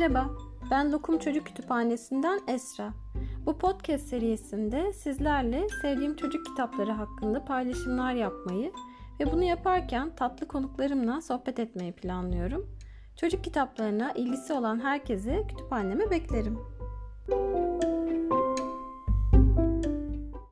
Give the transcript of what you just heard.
Merhaba, ben Lokum Çocuk Kütüphanesi'nden Esra. Bu podcast serisinde sizlerle sevdiğim çocuk kitapları hakkında paylaşımlar yapmayı ve bunu yaparken tatlı konuklarımla sohbet etmeyi planlıyorum. Çocuk kitaplarına ilgisi olan herkesi kütüphaneme beklerim.